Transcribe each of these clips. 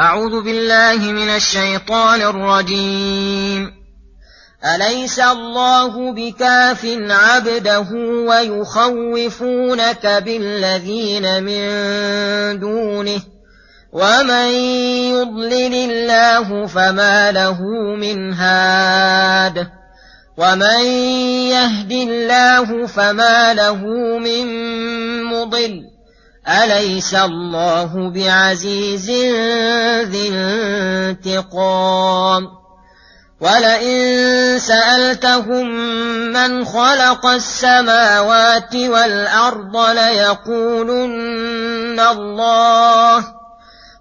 أعوذ بالله من الشيطان الرجيم. أليس الله بكاف عبده ويخوفونك بالذين من دونه؟ ومن يضلل الله فما له من هاد. ومن يهد الله فما له من مضل. أليس الله بعزيز ذي انتقام؟ ولئن سألتهم من خلق السماوات والأرض ليقولن الله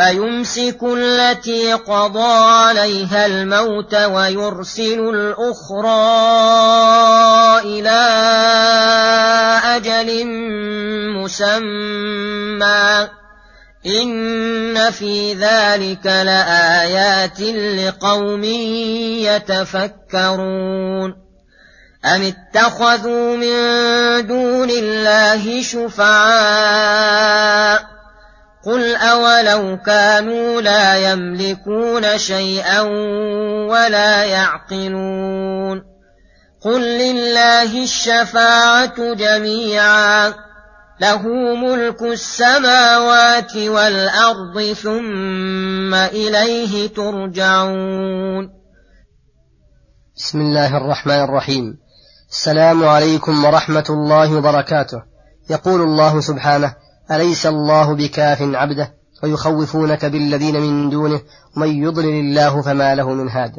فيمسك التي قضى عليها الموت ويرسل الأخرى إلى أجل مسمى. إن في ذلك لآيات لقوم يتفكرون. أم اتخذوا من دون الله شفعاء؟ قل أولو كانوا لا يملكون شيئا ولا يعقلون قل لله الشفاعة جميعا له ملك السماوات والأرض ثم إليه ترجعون بسم الله الرحمن الرحيم. السلام عليكم ورحمة الله وبركاته. يقول الله سبحانه أليس الله بكاف عبده ويخوفونك بالذين من دونه ومن يضلل الله فما له من هاد؟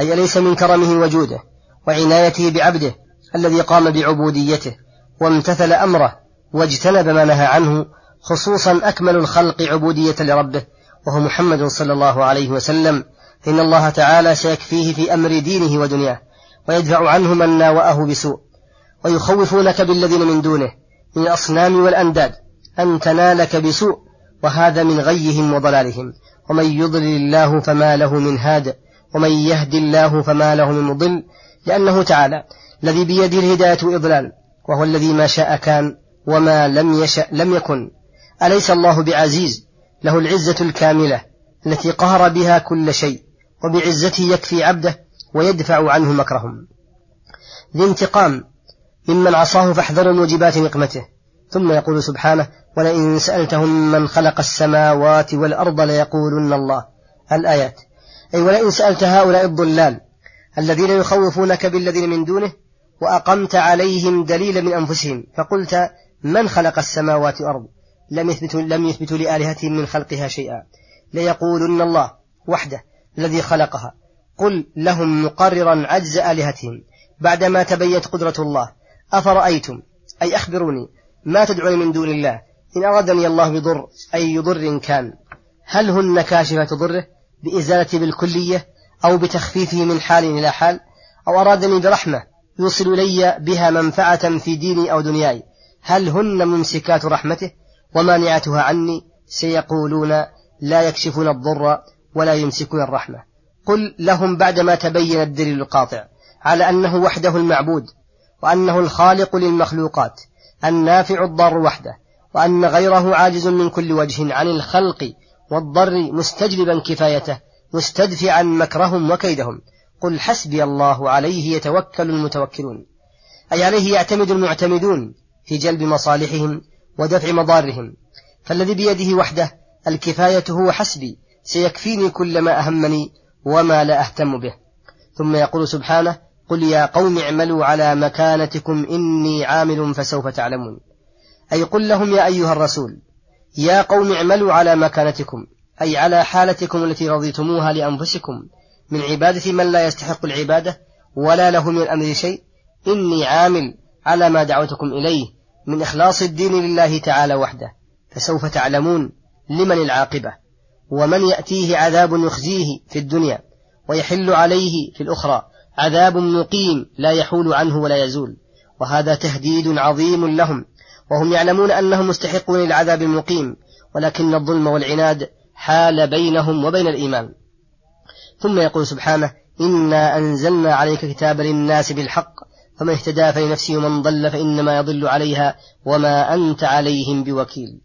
أي أليس من كرمه وجوده وعنايته بعبده الذي قام بعبوديته وامتثل أمره واجتنب ما نهى عنه خصوصا أكمل الخلق عبودية لربه وهو محمد صلى الله عليه وسلم. إن الله تعالى سيكفيه في أمر دينه ودنياه ويدفع عنه من ناوأه بسوء ويخوفونك بالذين من دونه من الأصنام والأنداد. أن تنالك بسوء وهذا من غيهم وضلالهم. ومن يضلل الله فما له من هاد ومن يهد الله فما له من مضل. لأنه تعالى الذي بيده الهداية وإضلال وهو الذي ما شاء كان وما لم يشأ لم يكن. أليس الله بعزيز؟ له العزة الكاملة التي قهر بها كل شيء وبعزته يكفي عبده ويدفع عنه مكرهم. ذي انتقام ممن عصاه فاحذروا موجبات نقمته. ثم يقول سبحانه ولئن سألتهم من خلق السماوات والأرض ليقولن الله. الآيات. أي ولئن سألت هؤلاء الضلال الذين يخوفونك بالذين من دونه وأقمت عليهم دليلا من أنفسهم فقلت من خلق السماوات والأرض؟ لم يثبتوا لم يثبتوا لآلهتهم من خلقها شيئا. ليقولن الله وحده الذي خلقها. قل لهم مقررا عجز آلهتهم. بعدما تبيت قدرة الله أفرأيتم؟ أي أخبروني؟ ما تدعون من دون الله. إن أرادني الله بضر أي ضر كان هل هن كاشفة ضره؟ بإزالة بالكلية أو بتخفيفه من حال إلى حال؟ أو أرادني برحمة يوصل إلي بها منفعة في ديني أو دنياي؟ هل هن ممسكات رحمته؟ ومانعتها عني؟ سيقولون لا يكشفون الضر ولا يمسكون الرحمة. قل لهم بعدما تبين الدليل القاطع على أنه وحده المعبود وأنه الخالق للمخلوقات. النافع الضار وحده وأن غيره عاجز من كل وجه عن الخلق والضر مستجلبا كفايته مستدفعا مكرهم وكيدهم. قل حسبي الله عليه يتوكل المتوكلون. أي عليه يعتمد المعتمدون في جلب مصالحهم ودفع مضارهم. فالذي بيده وحده الكفاية هو حسبي سيكفيني كل ما أهمني وما لا أهتم به. ثم يقول سبحانه قل يا قوم اعملوا على مكانتكم إني عامل فسوف تعلمون. أي قل لهم يا أيها الرسول يا قوم اعملوا على مكانتكم أي على حالتكم التي رضيتموها لأنفسكم من عبادة من لا يستحق العبادة ولا له من الأمر شيء إني عامل على ما دعوتكم إليه من إخلاص الدين لله تعالى وحده فسوف تعلمون لمن العاقبة ومن يأتيه عذاب يخزيه في الدنيا ويحل عليه في الأخرى عذاب مقيم لا يحول عنه ولا يزول. وهذا تهديد عظيم لهم. وهم يعلمون أنهم مستحقون للعذاب المقيم. ولكن الظلم والعناد حال بينهم وبين الإيمان. ثم يقول سبحانه إنا أنزلنا عليك كتابا للناس بالحق. فمن اهتدى فلنفسه ومن ضل فإنما يضل عليها. وما أنت عليهم بوكيل.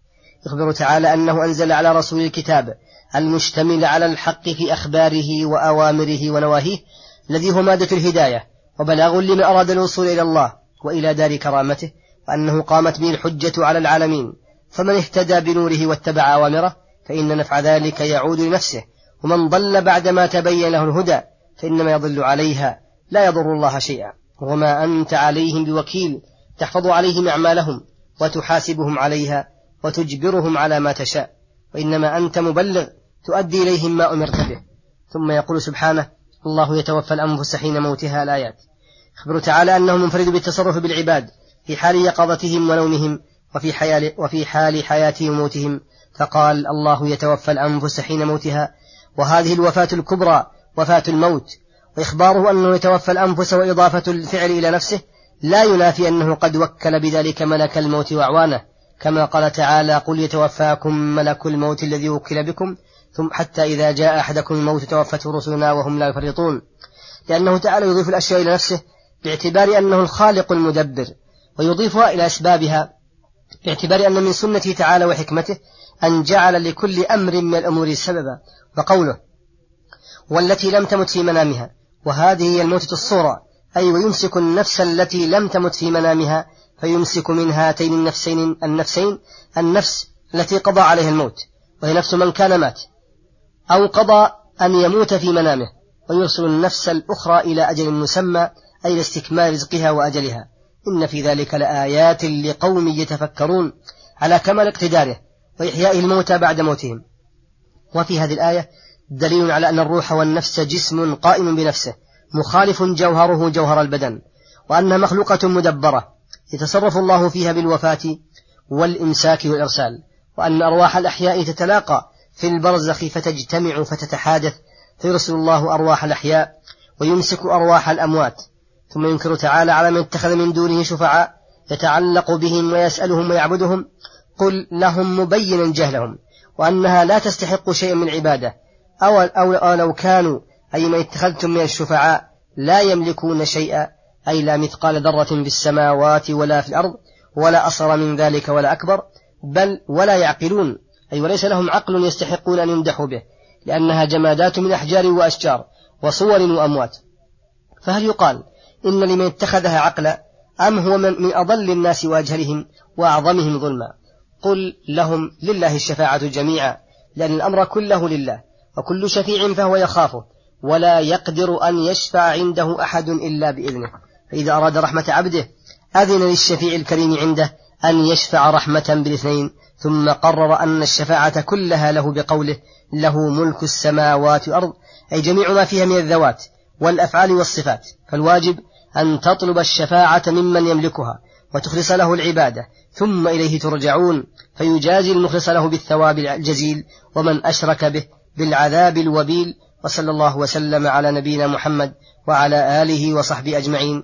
يخبر تعالى أنه أنزل على رسول الكتاب المشتمل على الحق في أخباره وأوامره ونواهيه. الذي هو مادة الهداية وبلاغ لمن أراد الوصول إلى الله وإلى دار كرامته وأنه قامت به الحجة على العالمين. فمن اهتدى بنوره واتبع أوامره فإن نفع ذلك يعود لنفسه. ومن ضل بعدما تبين له الهدى فإنما يضل عليها لا يضر الله شيئا. وما أنت عليهم بوكيل تحفظ عليهم أعمالهم وتحاسبهم عليها وتجبرهم على ما تشاء. وإنما أنت مبلغ تؤدي إليهم ما أمرت به. ثم يقول سبحانه الله يتوفى الأنفس حين موتها الآيات. يخبر تعالى أنه منفرد بالتصرف بالعباد في حال يقظتهم ونومهم وفي, حيال وفي حال حياتهم وموتهم فقال الله يتوفى الأنفس حين موتها. وهذه الوفاة الكبرى وفاة الموت. وإخباره أنه يتوفى الأنفس وإضافة الفعل إلى نفسه. لا ينافي أنه قد وكل بذلك ملك الموت وأعوانه. كما قال تعالى قل يتوفاكم ملك الموت الذي وكل بكم ثم حتى إذا جاء أحدكم الموت توفته رسلنا وهم لا يفرطون. لأنه تعالى يضيف الأشياء إلى نفسه باعتبار أنه الخالق المدبر ويضيفها إلى أسبابها باعتبار أن من سنته تعالى وحكمته أن جعل لكل أمر من الأمور سببا وقوله والتي لم تمت في منامها وهذه هي الموتة الصورة أي ويمسك النفس التي لم تمت في منامها فيمسك من هاتين النفسين النفسين النفس التي قضى عليها الموت وهي نفس من كان مات أو قضى أن يموت في منامه ويرسل النفس الأخرى إلى أجل مسمى أي لاستكمال رزقها وأجلها. إن في ذلك لآيات لقوم يتفكرون على كمال اقتداره وإحياء الموتى بعد موتهم. وفي هذه الآية دليل على أن الروح والنفس جسم قائم بنفسه مخالف جوهره جوهر البدن وأنها مخلوقة مدبرة يتصرف الله فيها بالوفاة والإمساك والإرسال وأن أرواح الأحياء تتلاقى في البرزخ فتجتمع فتتحادث فيرسل الله أرواح الأحياء ويمسك أرواح الأموات. ثم ينكر تعالى على من اتخذ من دونه شفعاء يتعلق بهم ويسألهم ويعبدهم. قل لهم مبينا جهلهم وأنها لا تستحق شيئا من العبادة أو, أو, لو كانوا أي ما اتخذتم من الشفعاء لا يملكون شيئا. أي لا مثقال ذرة في السماوات ولا في الأرض ولا أصغر من ذلك ولا أكبر بل ولا يعقلون أي وليس لهم عقل يستحقون أن يمدحوا به لأنها جمادات من أحجار وأشجار وصور وأموات. فهل يقال إن لمن اتخذها عقلا أم هو من, من أضل الناس وأجهلهم وأعظمهم ظلما؟ قل لهم لله الشفاعة جميعا لأن الأمر كله لله وكل شفيع فهو يخافه ولا يقدر أن يشفع عنده أحد إلا بإذنه. فإذا أراد رحمة عبده أذن للشفيع الكريم عنده أن يشفع رحمة بالاثنين ثم قرر أن الشفاعة كلها له بقوله له ملك السماوات والأرض أي جميع ما فيها من الذوات والأفعال والصفات. فالواجب أن تطلب الشفاعة ممن يملكها وتخلص له العبادة ثم إليه ترجعون فيجازي المخلص له بالثواب الجزيل ومن أشرك به بالعذاب الوبيل. وصلى الله وسلم على نبينا محمد وعلى آله وصحبه أجمعين.